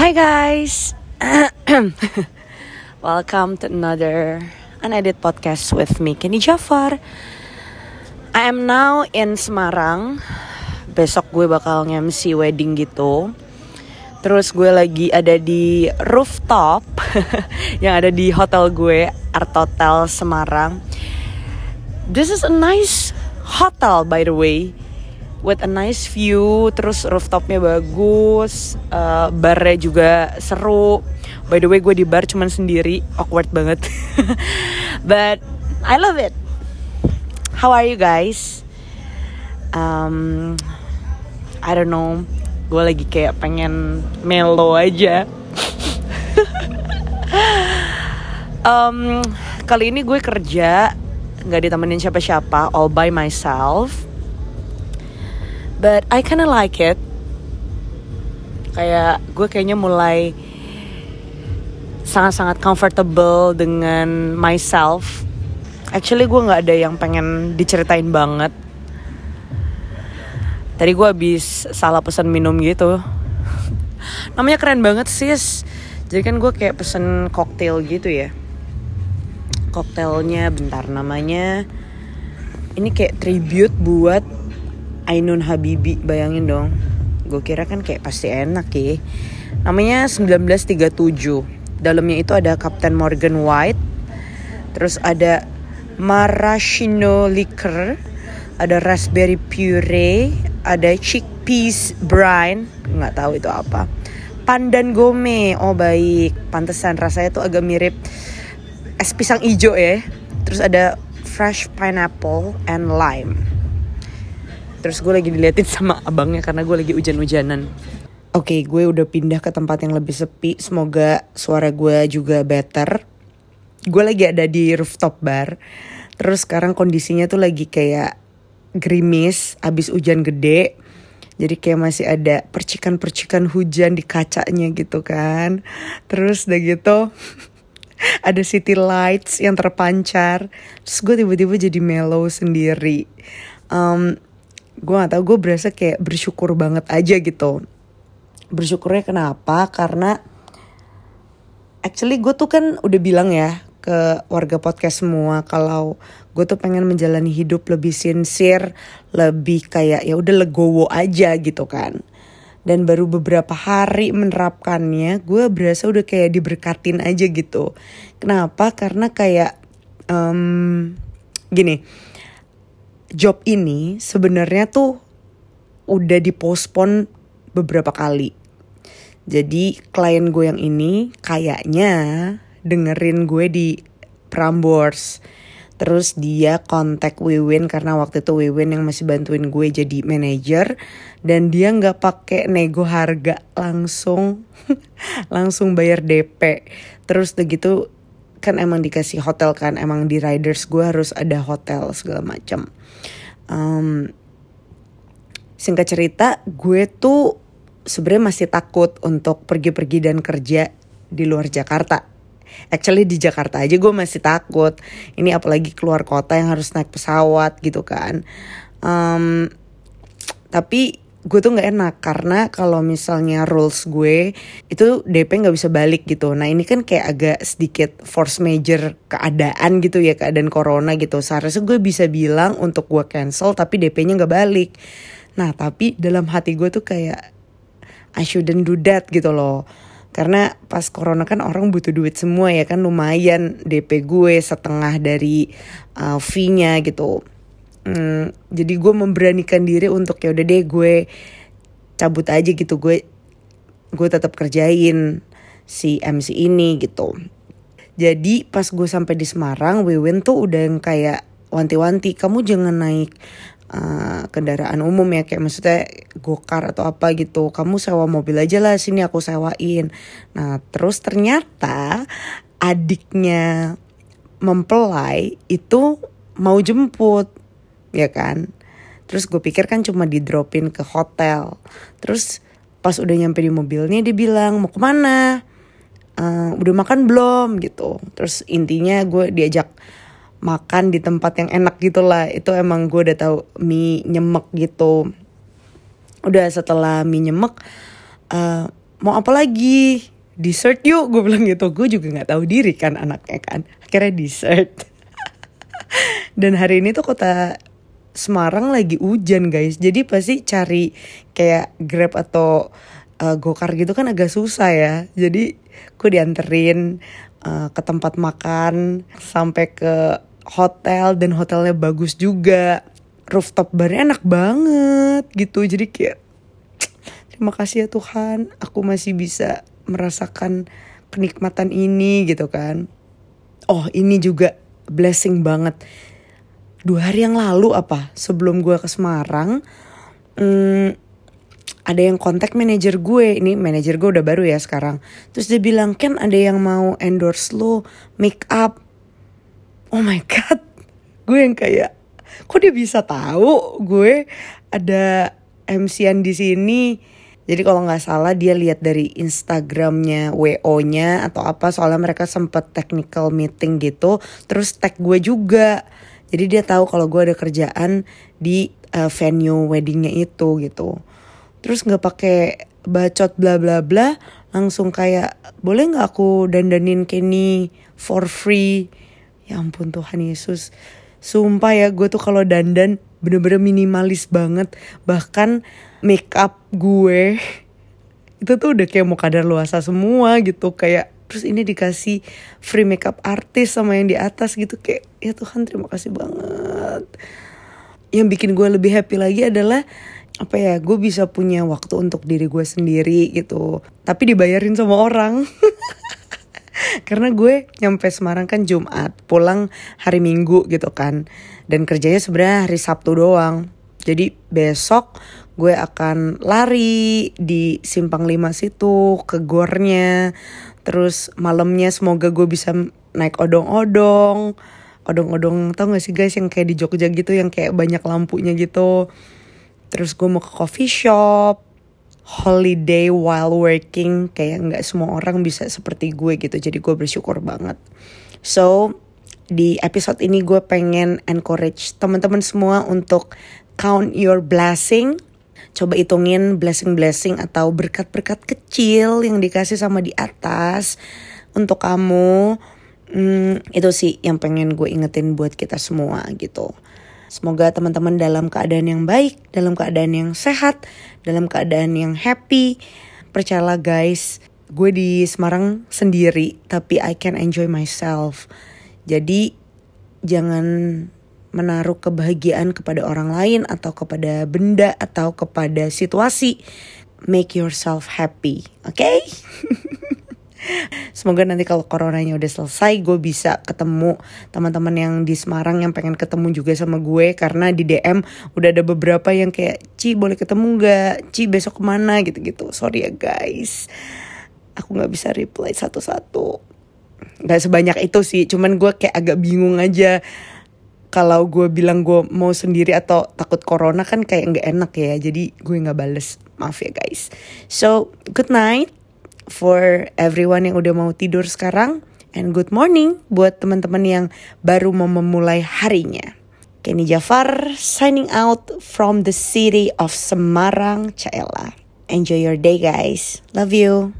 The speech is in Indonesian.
Hi guys, welcome to another unedited podcast with me, Kenny Jafar. I am now in Semarang. Besok gue bakal nge-MC wedding gitu. Terus gue lagi ada di rooftop yang ada di hotel gue, Art Hotel Semarang. This is a nice hotel by the way with a nice view terus rooftopnya bagus uh, barnya juga seru. By the way gue di bar cuman sendiri awkward banget. But I love it. How are you guys? Um, I don't know. Gue lagi kayak pengen melo aja. Um, kali ini gue kerja nggak ditemenin siapa-siapa all by myself but I kinda like it. Kayak gue kayaknya mulai sangat-sangat comfortable dengan myself. Actually gue nggak ada yang pengen diceritain banget. Tadi gue habis salah pesan minum gitu. Namanya keren banget sis. Jadi kan gue kayak pesen koktail gitu ya. Koktailnya bentar namanya ini kayak tribute buat Ainun Habibi bayangin dong. Gue kira kan kayak pasti enak ya. Namanya 1937 dalamnya itu ada Captain Morgan White terus ada maraschino liquor ada raspberry puree ada chickpeas brine nggak tahu itu apa. Pandan gome oh baik. Pantesan rasanya tuh agak mirip es pisang hijau ya. Terus ada fresh pineapple and lime Terus gue lagi diliatin sama abangnya karena gue lagi hujan-hujanan. Oke, okay, gue udah pindah ke tempat yang lebih sepi. Semoga suara gue juga better. Gue lagi ada di rooftop bar. Terus sekarang kondisinya tuh lagi kayak gerimis, abis hujan gede. Jadi kayak masih ada percikan-percikan hujan di kacanya gitu kan. Terus udah gitu ada city lights yang terpancar. Terus gue tiba-tiba jadi mellow sendiri. Um, gue gak tau gue berasa kayak bersyukur banget aja gitu. Bersyukurnya kenapa? Karena actually gue tuh kan udah bilang ya ke warga podcast semua kalau gue tuh pengen menjalani hidup lebih sincere lebih kayak ya udah legowo aja gitu kan. Dan baru beberapa hari menerapkannya gue berasa udah kayak diberkatin aja gitu. Kenapa? Karena kayak um, gini job ini sebenarnya tuh udah dipospon beberapa kali. Jadi klien gue yang ini kayaknya dengerin gue di Prambors. Terus dia kontak Wiwin karena waktu itu Wiwin yang masih bantuin gue jadi manajer dan dia nggak pakai nego harga langsung langsung bayar DP. Terus begitu kan emang dikasih hotel kan emang di riders gue harus ada hotel segala macam. Um, singkat cerita gue tuh sebenarnya masih takut untuk pergi-pergi dan kerja di luar Jakarta. Actually di Jakarta aja gue masih takut. Ini apalagi keluar kota yang harus naik pesawat gitu kan. Um, tapi gue tuh nggak enak karena kalau misalnya rules gue itu DP nggak bisa balik gitu. Nah ini kan kayak agak sedikit force major keadaan gitu ya keadaan corona gitu. Seharusnya gue bisa bilang untuk gue cancel tapi DP-nya nggak balik. Nah tapi dalam hati gue tuh kayak I shouldn't do that gitu loh. Karena pas corona kan orang butuh duit semua ya kan lumayan DP gue setengah dari uh, fee-nya gitu hmm, jadi gue memberanikan diri untuk ya udah deh gue cabut aja gitu. Gue gue tetap kerjain si MC ini gitu. Jadi pas gue sampai di Semarang Wiwin tuh udah yang kayak wanti-wanti kamu jangan naik uh, kendaraan umum ya kayak maksudnya gokar atau apa gitu. Kamu sewa mobil aja lah sini aku sewain. Nah terus ternyata adiknya mempelai itu mau jemput ya kan? Terus gue pikir kan cuma di dropin ke hotel. Terus pas udah nyampe di mobilnya dia bilang mau ke mana? Uh, udah makan belum? Gitu. Terus intinya gue diajak makan di tempat yang enak gitu lah. Itu emang gue udah tahu mie nyemek gitu. Udah setelah mie nyemek uh, mau apa lagi? Dessert yuk gue bilang gitu. Gue juga nggak tahu diri kan anaknya kan. Akhirnya dessert. Dan hari ini tuh kota Semarang lagi hujan guys. Jadi pasti cari kayak grab atau uh, gokar gitu kan agak susah ya. Jadi gue dianterin uh, ke tempat makan sampai ke hotel dan hotelnya bagus juga. Rooftop barnya enak banget gitu. Jadi kayak terima kasih ya Tuhan aku masih bisa merasakan kenikmatan ini gitu kan. Oh ini juga blessing banget dua hari yang lalu apa? Sebelum gue ke Semarang hmm, ada yang kontak manajer gue. Ini manajer gue udah baru ya sekarang. Terus dia bilang kan ada yang mau endorse lo make up. Oh my god. Gue yang kayak kok dia bisa tahu gue ada MC-an di sini? Jadi kalau nggak salah dia lihat dari Instagramnya WO-nya atau apa soalnya mereka sempet technical meeting gitu. Terus tag gue juga jadi dia tahu kalau gue ada kerjaan di uh, venue weddingnya itu gitu. Terus nggak pakai bacot bla bla bla langsung kayak boleh nggak aku dandanin Kenny for free? Ya ampun Tuhan Yesus. Sumpah ya gue tuh kalau dandan bener-bener minimalis banget. Bahkan make up gue itu tuh udah kayak mau kadar luasa semua gitu. Kayak terus ini dikasih free makeup artis sama yang di atas gitu. Kayak ya Tuhan terima kasih banget. Yang bikin gue lebih happy lagi adalah apa ya gue bisa punya waktu untuk diri gue sendiri gitu. Tapi dibayarin sama orang. Karena gue nyampe Semarang kan Jumat pulang hari Minggu gitu kan. Dan kerjanya sebenarnya hari Sabtu doang. Jadi besok gue akan lari di simpang lima situ ke gornya Terus malamnya semoga gue bisa naik odong-odong. Odong-odong tau gak sih guys yang kayak di Jogja gitu yang kayak banyak lampunya gitu. Terus gue mau ke coffee shop. Holiday while working kayak nggak semua orang bisa seperti gue gitu. Jadi gue bersyukur banget. So di episode ini gue pengen encourage teman-teman semua untuk count your blessing coba hitungin blessing-blessing atau berkat-berkat kecil yang dikasih sama di atas untuk kamu. Hmm, itu sih yang pengen gue ingetin buat kita semua gitu. Semoga teman-teman dalam keadaan yang baik, dalam keadaan yang sehat, dalam keadaan yang happy. Percayalah guys, gue di Semarang sendiri, tapi I can enjoy myself. Jadi jangan menaruh kebahagiaan kepada orang lain atau kepada benda atau kepada situasi. Make yourself happy, oke? Okay? Semoga nanti kalau coronanya udah selesai gue bisa ketemu teman-teman yang di Semarang yang pengen ketemu juga sama gue karena di DM udah ada beberapa yang kayak Ci boleh ketemu gak? Ci besok ke mana gitu-gitu. Sorry ya guys. Aku gak bisa reply satu-satu. Gak sebanyak itu sih, cuman gue kayak agak bingung aja kalau gue bilang gue mau sendiri atau takut corona kan kayak nggak enak ya jadi gue nggak bales. Maaf ya guys. So good night for everyone yang udah mau tidur sekarang and good morning buat teman-teman yang baru mau memulai harinya. Kenny Jafar signing out from the city of Semarang Caela enjoy your day guys. Love you